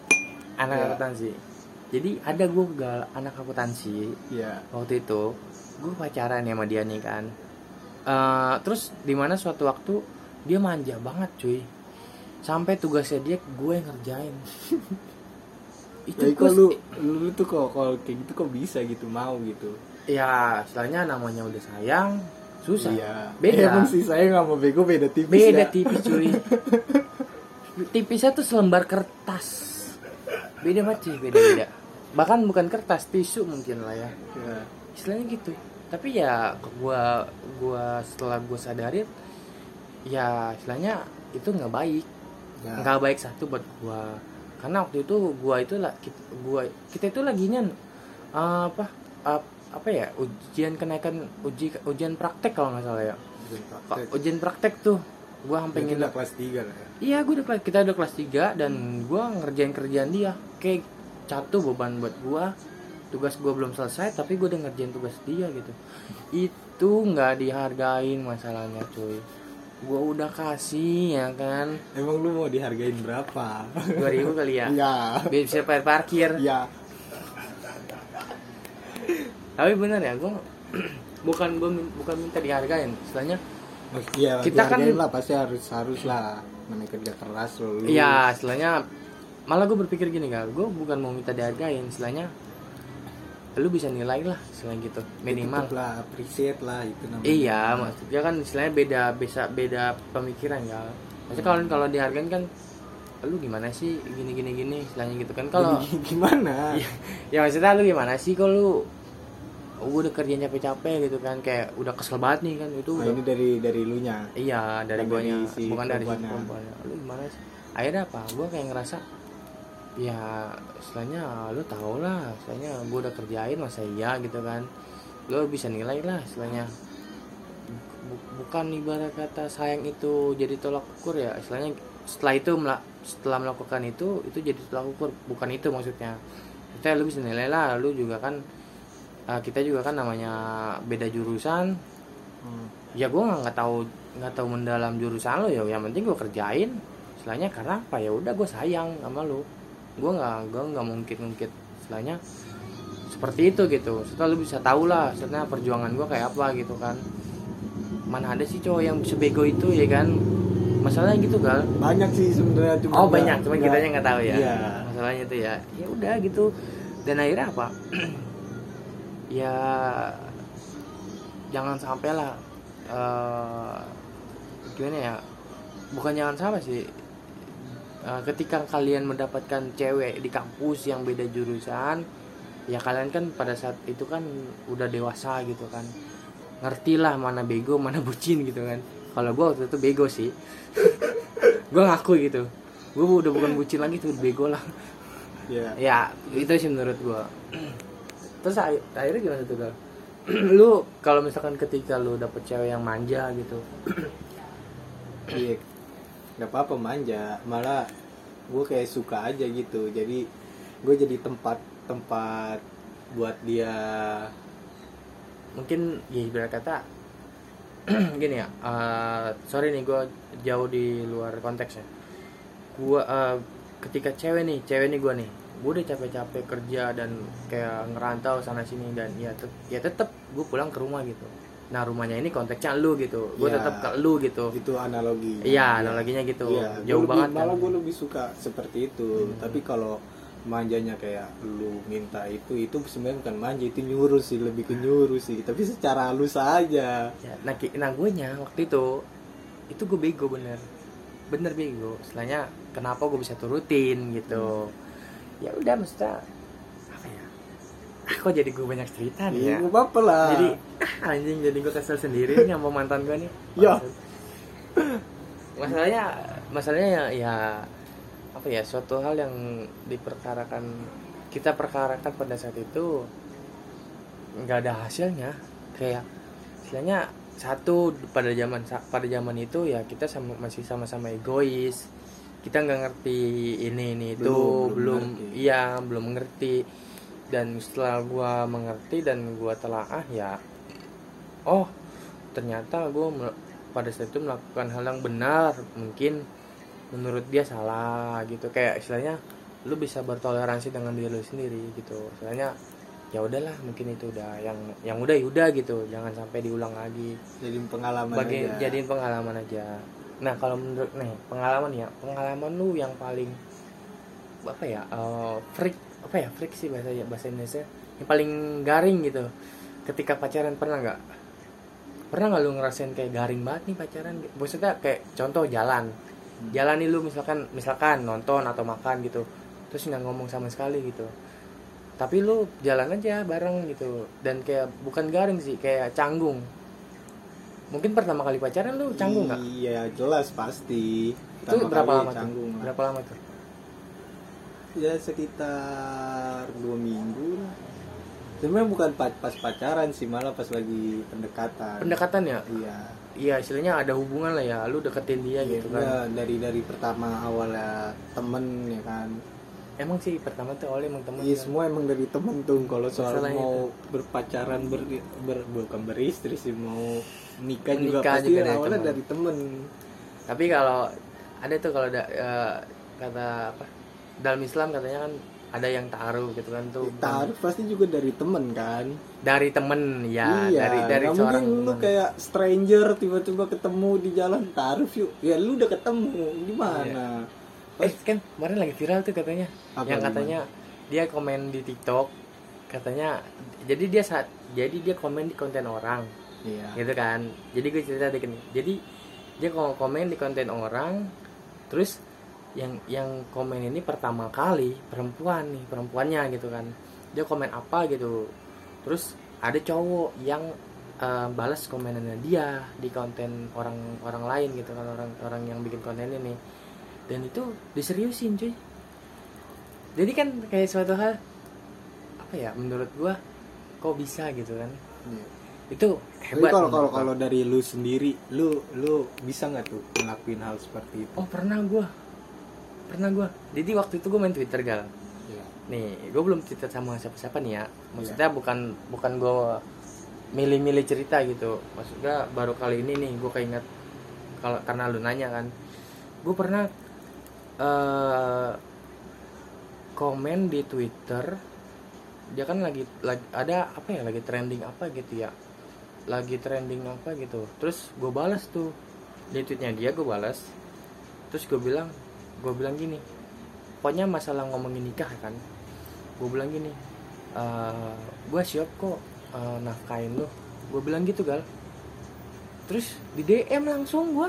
Anak Iya. akuntansi jadi ada gue gal anak akuntansi ya waktu itu. Gue pacaran ya sama dia nih kan. Eh, terus di mana suatu waktu dia manja banget cuy. Sampai tugasnya dia gue yang ngerjain. [LAUGHS] Itu gua kok lu, lu tuh kok kalau kayak gitu kok bisa gitu mau gitu? Ya istilahnya namanya udah sayang susah. Iya. beda. Emang sih saya nggak mau bego beda tipis beda ya. tipis cuy. [LAUGHS] Tipisnya tuh selembar kertas. Beda banget sih beda beda bahkan bukan kertas tisu mungkin lah ya Ya. istilahnya gitu tapi ya gua gua setelah gua sadarin ya istilahnya itu nggak baik Ya. nggak baik satu buat gua karena waktu itu gua itu lah kita, gua kita itu lagi nyan eh, apa ap- apa ya ujian kenaikan uji ujian praktek kalau nggak salah ya Ujian praktek. ujian praktek tuh gua Berarti nginep kelas 3 lah ya. Iya, gue udah kita udah kelas 3 dan gua ngerjain kerjaan dia. Kayak satu beban buat gua. Tugas gua belum selesai tapi gua udah ngerjain tugas dia gitu. Itu nggak dihargain masalahnya, cuy. Gua udah kasih ya kan. Emang lu mau dihargain berapa? 2000 kali ya. Iya. Biar bisa bayar parkir. Iya. Tapi bener ya, gua [CLEARS THROAT] bukan gua bukan minta dihargain. Istilahnya Iya, Kita kan- lah pasti harus harus lah namanya kerja keras lo. lu. Iya, istilahnya malah gue berpikir gini kan, gue bukan mau minta dihargain, istilahnya lu bisa nilai lah, selain gitu minimal. Tetep lah appreciate lah itu namanya. Iya, maksudnya kan istilahnya beda, bisa beda pemikiran ya. Maksudnya kalau kalau dihargain kan, lu gimana sih gini gini gini, istilahnya gitu kan. Kalau gimana? [LAUGHS] Iya. ya maksudnya lu gimana sih kalau lu gue udah kerja capek-capek gitu kan kayak udah kesel banget nih kan itu Nah, udah ini dari dari lu nya. Iya dari dari si bukan dari si perempuannya. Lu gimana sih? Akhirnya apa? Gua kayak ngerasa ya istilahnya lu tau lah, istilahnya gua udah kerjain masa iya gitu kan. Lu bisa nilai lah istilahnya. Bu- bukan ibarat kata sayang itu jadi tolak ukur ya, istilahnya setelah itu setelah melakukan itu itu jadi tolak ukur, bukan itu maksudnya. Maksudnya lu bisa nilai lah, lu juga kan eh, kita juga kan namanya beda jurusan, Hmm. ya gue nggak nggak tahu nggak tahu mendalam jurusan lo ya yang penting gue kerjain istilahnya karena apa ya udah gue sayang sama lo gue nggak gue nggak mungkin mungkin istilahnya seperti itu gitu. Setelah lu bisa tahu lah sebenarnya perjuangan gue kayak apa gitu kan. Mana ada sih cowok yang sebego itu ya kan? Masalahnya gitu gal. Banyak sih sebenarnya cuma oh banyak. Cuma nggak- kitanya nggak tahu ya. Iya. masalahnya itu ya. Ya udah gitu. Dan akhirnya apa? [CLEARS THROAT] Ya jangan sampai lah eh, gimana ya? Bukan jangan sampai sih Eh, ketika kalian mendapatkan cewek di kampus yang beda jurusan ya kalian kan pada saat itu kan udah dewasa gitu kan. Ngerti lah mana bego mana [LAUGHS] bucin gitu kan. Kalau gue waktu itu bego sih. [LAUGHS] Gue ngaku gitu. Gue udah bukan bucin lagi tuh bego lah. Iya. [LAUGHS] ya itu sih menurut gue [CLEARS THROAT] terus akhir- akhirnya gimana tuh gal? [CLEARS THROAT] Lu kalau misalkan ketika lu dapet cewek yang manja gitu [CLEARS THROAT] Iya. Gak apa-apa manja, malah gue kayak suka aja gitu. Jadi gue jadi tempat tempat buat dia mungkin ya ibarat kata [CLEARS THROAT] gini ya eh, sorry nih gue jauh di luar konteks ya. Gue eh, ketika cewek nih cewek nih gue nih gue udah capek-capek kerja dan kayak ngerantau sana sini dan ya tet ya tetap gue pulang ke rumah gitu nah rumahnya ini konteksnya lu gitu. Gue Iya. tetap ke lu gitu. Itu analogi. iya analoginya gitu. Iya, jauh lebih- banget kan. Malah gue lebih suka seperti itu. Hmm. Tapi kalau manjanya kayak lu minta itu itu sebenarnya bukan manja itu nyuruh sih lebih ke nyuruh sih. Tapi secara halus aja. Ya nah, nah gue nya waktu itu itu gue bego bener. Bener bego. Setelahnya kenapa gue bisa turutin gitu. Ya udah maksudnya ya ah, [LAUGHS] kok jadi gue banyak cerita nih iya ya? nggak apa-apa lah. Jadi ah, [LAUGHS] anjing jadi gue kesel sendiri nih sama mantan gue nih. Ya. masalahnya masalahnya ya, ya apa ya suatu hal yang diperkarakan kita perkarakan pada saat itu nggak ada hasilnya. Kayak istilahnya satu pada zaman pada zaman itu ya kita sama, masih sama-sama egois. Kita nggak ngerti ini ini itu Belum, belum belum ngerti. iya belum mengerti dan setelah gua mengerti dan gua telaah ya oh ternyata gua mel- pada saat itu melakukan hal yang benar. Mungkin menurut dia salah gitu. Kayak istilahnya lu bisa bertoleransi dengan diri lu sendiri gitu. Istilahnya ya udahlah mungkin itu udah yang yang udah ya udah gitu. Jangan sampai diulang lagi. Jadi pengalaman bagi aja. jadiin pengalaman aja. Nah kalau menurut nih pengalaman ya. Pengalaman lu yang paling apa ya eh, freak apa ya freak sih bahasa bahasa Indonesia. Yang paling garing gitu. Ketika pacaran pernah nggak? Pernah nggak lu ngerasain kayak garing banget nih pacaran? Maksudnya kayak contoh jalan. Jalan nih lu misalkan misalkan nonton atau makan gitu. Terus nggak ngomong sama sekali gitu. Tapi lu jalan aja bareng gitu. Dan kayak bukan garing sih kayak canggung. Mungkin pertama kali pacaran lu canggung nggak? Iya jelas pasti. Itu Pertama berapa kali lama tuh? canggung lah. berapa lama tuh ya sekitar dua minggu lah. Sebenarnya bukan pas, pacaran sih malah pas lagi pendekatan. Pendekatan ya? Iya. Iya istilahnya ada hubungan lah ya lu deketin dia Iya, gitu kan. enggak, dari dari pertama awalnya temen ya kan. Emang sih pertama tuh awalnya emang temen Iya kan? semua emang dari temen tuh kalau soal Masalahnya mau berpacaran ber, ber- bukan beristri sih mau nikah juga pasti juga dari awalnya temen. dari temen. Tapi kalau ada tuh kalau ada eh, kata apa dalam Islam katanya kan ada yang taruh gitu kan tuh. Taruh pasti juga dari temen kan. Dari temen ya iya dari dari nggak seorang mungkin lu kayak stranger tiba-tiba ketemu di jalan taruh yuk. Ya lu udah ketemu gimana? Eh kan kemarin lagi viral tuh katanya. Apa, yang gimana? katanya dia komen di TikTok katanya jadi dia saat jadi dia komen di konten orang iya. gitu kan. Jadi gue cerita dikit jadi dia ko- komen di konten orang terus yang yang komen ini pertama kali perempuan nih perempuannya gitu kan. Dia komen apa gitu. Terus ada cowok yang eh, balas komenannya dia di konten orang orang lain gitu kan orang orang yang bikin konten ini dan itu diseriusin cuy. Jadi kan kayak suatu hal apa ya menurut gua kok bisa gitu kan? Iya. itu hebat kalau kalau kalau dari lu sendiri lu lu bisa nggak tuh ngelakuin hal seperti itu? Oh pernah gua pernah gua. Jadi waktu itu gua main twitter gal. Iya. nih gua belum cerita sama siapa-siapa nih ya. Maksudnya bukan bukan gua milih-milih cerita gitu. Maksudnya baru kali ini nih gua keinget kalau karena lu nanya kan. Gua pernah eh komen di twitter dia kan lagi, lagi ada apa ya lagi trending apa gitu ya. Lagi trending apa gitu. Terus gue balas tuh. Di tweetnya dia gue balas terus gue bilang gue bilang gini pokoknya masalah ngomongin nikah kan gue bilang gini "Eh, gue siap kok eh, nafkain lo gue bilang gitu gal terus di DM langsung gue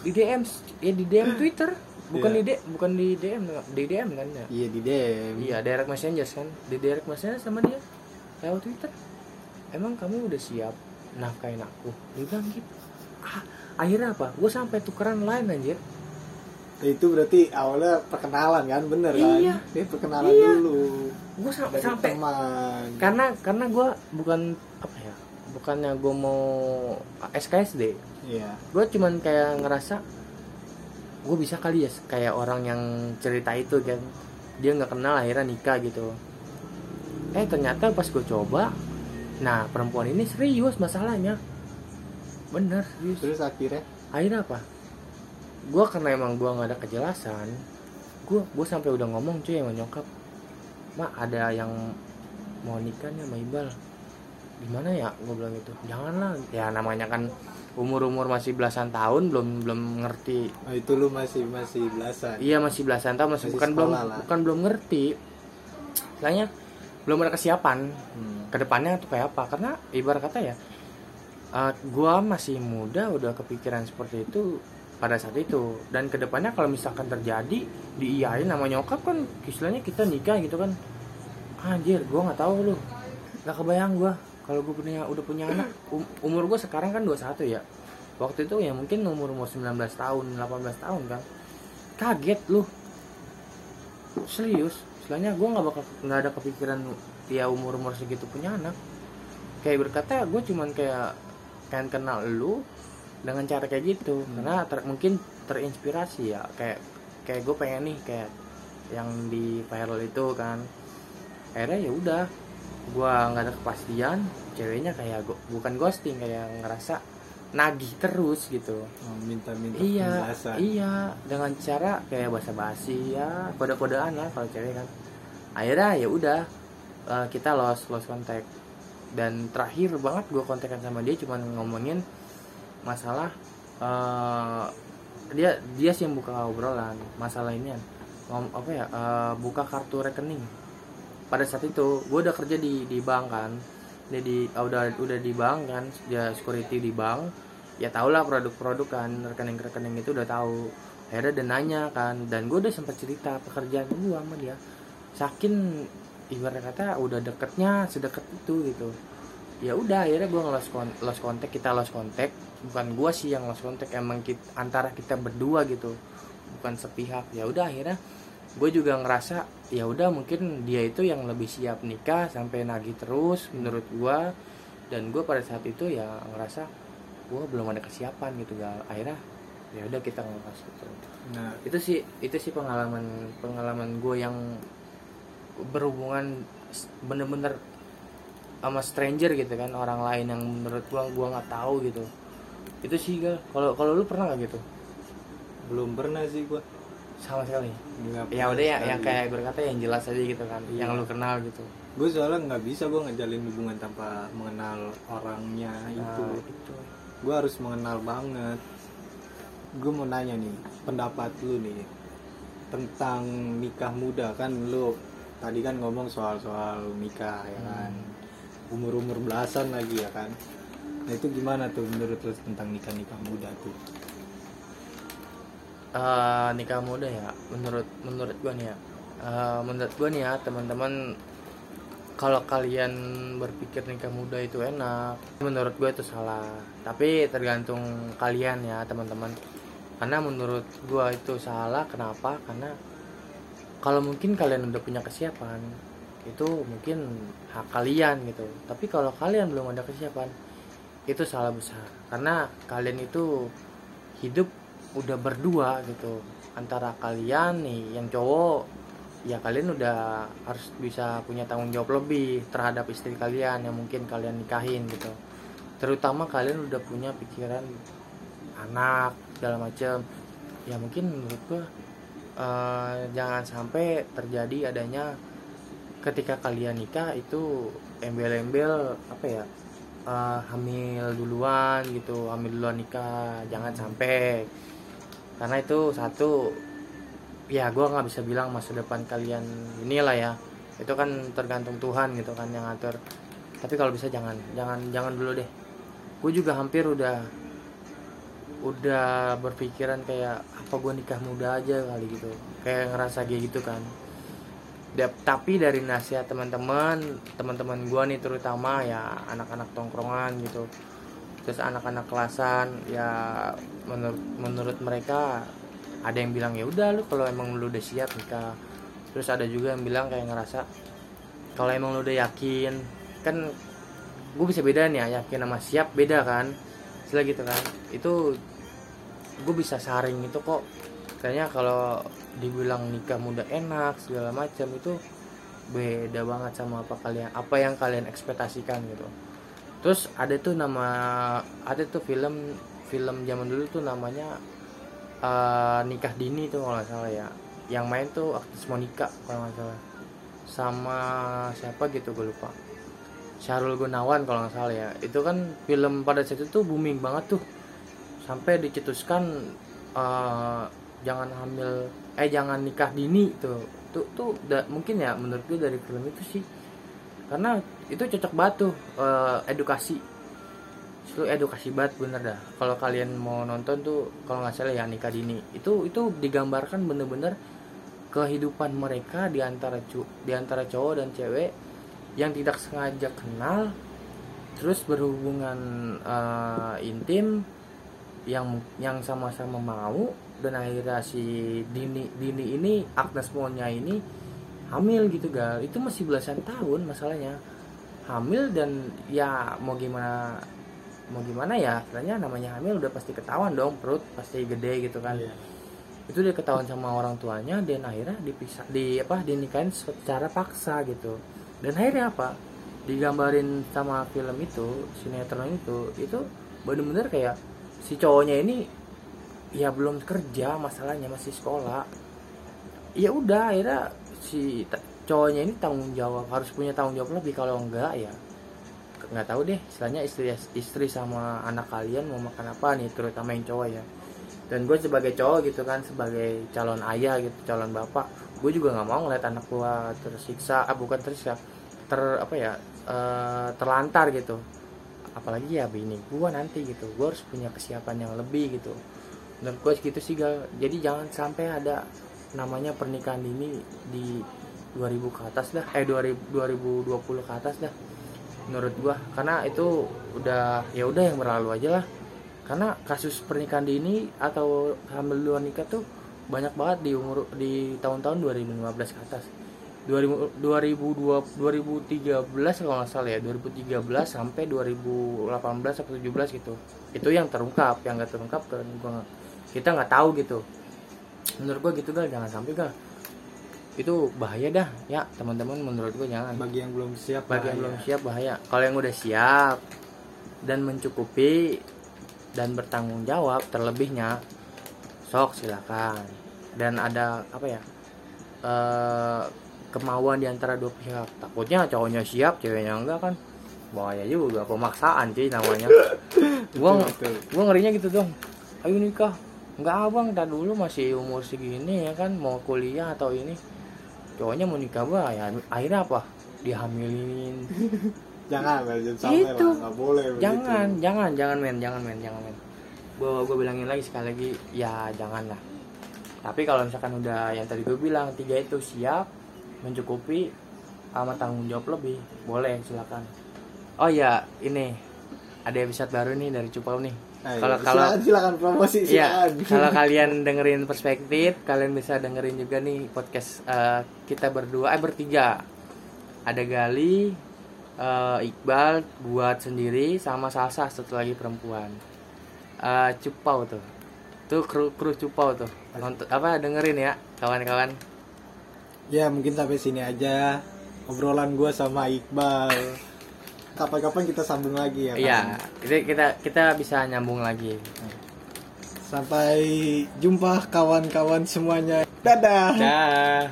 di DM ya di DM Twitter bukan Iya. di D- bukan di DM di DM kan ya iya di DM Iya, direct messenger kan. Di direct messenger sama dia lewat Twitter. Emang kamu udah siap nafkain aku? Dia bilang gitu. Ah, akhirnya apa? Gue sampai tukeran line anjir. Itu berarti awalnya perkenalan kan? Bener Iya. kan dia perkenalan Iya. dulu. Gue sampai dari sampai teman. karena karena gue bukan apa ya? Bukannya gue mau SKSD. iya. Gue cuman kayak ngerasa gue bisa kali ya kayak orang yang cerita itu kan. Dia nggak kenal akhirnya nikah gitu. Eh ternyata pas gue coba nah perempuan ini serius masalahnya. Bener serius. Terus akhirnya? Akhirnya apa gue karena emang gue nggak ada kejelasan gue gue sampai udah ngomong cuy sama nyokap mak ada yang mau nikah nih sama Ibal gimana ya? Gue bilang gitu. Janganlah. Ya namanya kan umur umur masih belasan tahun belum belum ngerti. Oh, itu lu masih masih belasan. Iya masih belasan tahun masih, Masih bukan belum lah. bukan belum ngerti. Istilahnya belum ada kesiapan Hmm. ke depannya tuh kayak apa. Karena ibarat kata ya eh, gua masih muda udah kepikiran seperti itu pada saat itu. Dan ke depannya kalau misalkan terjadi diiyain sama nyokap kan istilahnya kita nikah gitu kan. Anjir gua nggak tahu lu. Nggak kebayang gua kalau gue punya udah punya anak. Um- umur gue sekarang kan 21 ya. Waktu itu ya mungkin umur umur 19 tahun 18 tahun kan. Kaget lu. Serius. Istilahnya gue nggak bakal nggak ada kepikiran ya umur umur segitu punya anak. Kayak berkata gue cuman kayak pengen kenal lu dengan cara kayak gitu. Karena ter- mungkin terinspirasi ya. Kayak kayak gue pengen nih kayak yang di viral itu kan. Akhirnya ya udah gue nggak ada kepastian ceweknya kayak go- bukan ghosting kayak ngerasa nagih terus gitu. Oh, minta-minta iya penjelasan. iya. Dengan cara kayak basa basi ya kode kodean lah kalau cewek kan. Akhirnya ya udah eh, kita lost lost kontak dan terakhir banget gue kontekan sama dia cuman ngomongin masalah eh, dia dia sih yang buka obrolan masalah ini apa ya eh, buka kartu rekening. Pada saat itu gue udah kerja di di bank kan. Dia di ah, udah udah di bank kan dia security di bank. Ya tau lah produk-produk kan rekening-rekening itu udah tahu akhirnya dia nanya kan dan gue udah sempat cerita pekerjaan gue sama dia. Saking ibarat kata udah deketnya sedekat itu gitu. Ya udah akhirnya gue ngelos kontak kita lost kontak bukan gue sih yang lost kontak emang kita, antara kita berdua gitu bukan sepihak. Ya udah akhirnya gue juga ngerasa ya udah mungkin dia itu yang lebih siap nikah sampai nagih terus menurut gue dan gue pada saat itu ya ngerasa gue belum ada kesiapan gitu gal akhirnya ya udah kita ngepas gitu. Nah, itu sih itu sih pengalaman pengalaman gue yang berhubungan bener-bener sama stranger gitu kan orang lain yang menurut gua gua nggak tahu gitu itu sih gal. Kalau kalau lu pernah nggak gitu? Belum pernah sih gua. sama sekali. Nggak ya udah ya sekali. yang kayak berkata yang jelas aja gitu kan. Iya. yang lu kenal gitu. Gue soalnya nggak bisa gue ngejalin hubungan tanpa mengenal orangnya itu Nah, itu. gue harus mengenal banget. Gue mau nanya nih pendapat lu nih tentang nikah muda. Kan lu tadi kan ngomong soal soal nikah ya kan. Umur umur belasan lagi ya kan nah itu gimana tuh menurut lu tentang nikah nikah muda tuh? Eh, nikah muda ya menurut menurut gua nih ya. Eh, menurut gua nih ya teman-teman kalau kalian berpikir nikah muda itu enak menurut gue itu salah. Tapi tergantung kalian ya teman-teman. Karena menurut gue itu salah kenapa? Karena kalau mungkin kalian udah punya kesiapan itu mungkin hak kalian gitu. Tapi kalau kalian belum ada kesiapan itu salah besar. Karena kalian itu hidup udah berdua gitu. Antara kalian nih yang cowok ya kalian udah harus bisa punya tanggung jawab lebih terhadap istri kalian yang mungkin kalian nikahin gitu. Terutama kalian udah punya pikiran anak segala macam ya mungkin menurut gua eh, jangan sampai terjadi adanya ketika kalian nikah itu embel-embel apa ya eh, hamil duluan gitu hamil duluan nikah jangan sampai. Karena itu satu ya gue nggak bisa bilang masa depan kalian inilah ya. Itu kan tergantung Tuhan gitu kan yang ngatur. Tapi kalau bisa jangan jangan jangan dulu deh. Gue juga hampir udah udah berpikiran kayak apa gue nikah muda aja kali gitu. Kayak ngerasa kayak gitu kan tapi dari nasihat teman-teman teman-teman gue nih terutama ya anak-anak tongkrongan gitu. Terus anak-anak kelasan ya menurut menurut mereka ada yang bilang ya udah lu kalau emang lu udah siap nikah. Terus ada juga yang bilang kayak ngerasa kalau emang lu udah yakin kan gue bisa bedain ya yakin sama siap beda kan istilah gitu kan. Itu gue bisa saring itu kok kayaknya kalau dibilang nikah muda enak segala macam itu beda banget sama apa kalian apa yang kalian ekspektasikan gitu. Terus ada tuh nama ada tuh film film zaman dulu tuh namanya eh, nikah dini tuh kalau nggak salah ya. Yang main tuh aktris Monica kalau nggak salah. Sama siapa gitu gue lupa. Syahrul Gunawan kalau nggak salah ya. Itu kan film pada saat itu tuh booming banget tuh. Sampai dicetuskan eh, jangan hamil eh jangan nikah dini tuh. Tuh tuh da- mungkin ya menurut gue dari film itu sih. Karena itu cocok banget tuh eh, edukasi. Itu edukasi banget bener dah. Kalau kalian mau nonton tuh kalau nggak salah ya nikah dini. Itu itu digambarkan bener-bener kehidupan mereka di antara cu di antara cowok dan cewek yang tidak sengaja kenal terus berhubungan eh, intim yang yang sama-sama mau dan akhirnya si Dini Dini ini Agnes Monya ini hamil gitu gal. Itu masih belasan tahun masalahnya. Hamil dan ya mau gimana mau gimana ya katanya namanya hamil udah pasti ketahuan dong perut pasti gede gitu kan. Iya. itu dia ketahuan sama orang tuanya dan akhirnya dipisah di apa dinikahin secara paksa gitu. Dan akhirnya apa? Digambarin sama film itu sinetron itu itu bener-bener kayak si cowoknya ini ya belum kerja masalahnya masih sekolah. Ya udah akhirnya si cowoknya ini tanggung jawab harus punya tanggung jawab lebih kalau enggak ya. Nggak tahu deh istilahnya istri istri sama anak kalian mau makan apa nih terutama yang cowok ya. Dan gue sebagai cowok gitu kan sebagai calon ayah gitu calon bapak gue juga nggak mau ngeliat anak gue tersiksa ah bukan tersiksa ter apa ya eh, terlantar gitu. Apalagi ya bini gue nanti gitu gue harus punya kesiapan yang lebih gitu dan gue gitu sih gal. Jadi jangan sampai ada namanya pernikahan dini di 2000 ke atas dah. Eh 2000 2020 ke atas dah menurut gua. Karena itu udah ya udah yang berlalu aja lah. Karena kasus pernikahan dini atau hamil luar nikah tuh banyak banget di umur di tahun-tahun 2015 ke atas. 2000 2002 2013 kalau nggak salah ya 2013 sampai 2018 atau 17 gitu. Itu yang terungkap yang nggak terungkap kan gua kita nggak tahu gitu. Menurut gua gitu gal. Jangan sampai gal. Itu bahaya dah. Ya teman-teman menurut gua jangan. Bagi yang belum siap bagi yang belum siap bahaya. Kalau yang udah siap dan mencukupi dan bertanggung jawab terlebihnya sok silakan. Dan ada apa ya eh kemauan di antara dua pihak. Takutnya cowoknya siap ceweknya enggak kan? Bahaya juga pemaksaan cuy namanya. [LAUGHS] Gua gua ngerinya gitu dong. Ayo nikah nggak abang tak dulu masih umur segini ya kan? Mau kuliah atau ini. Cowoknya mau nikah bah ya akhirnya apa? Dihamilin. [LAUGHS] Jangan jangan sampai Itu. lah nggak boleh begitu. jangan jangan jangan men. Jangan men. Jangan men. Gue gue bilangin lagi sekali lagi ya jangan lah. Tapi kalau misalkan udah yang tadi gue bilang tiga itu siap mencukupi sama tanggung jawab lebih. Boleh silakan. Oh ya ini. Ada episode baru nih dari Cupau nih kalau kalau silakan, silakan promosi Iya, silakan kalau [LAUGHS] kalian dengerin perspektif, kalian bisa dengerin juga nih podcast eh, kita berdua, eh bertiga. Ada Gali, eh, Iqbal, buat sendiri, sama Salsa satu lagi perempuan. Eh, Cupau tuh, tuh kru kru Cupau tuh. Nonton, apa dengerin ya, kawan-kawan. ya mungkin sampai sini aja obrolan gua sama Iqbal kapan-kapan kita sambung lagi ya Iya, kan? kita kita kita bisa nyambung lagi. sampai jumpa kawan-kawan semuanya dadah Dah.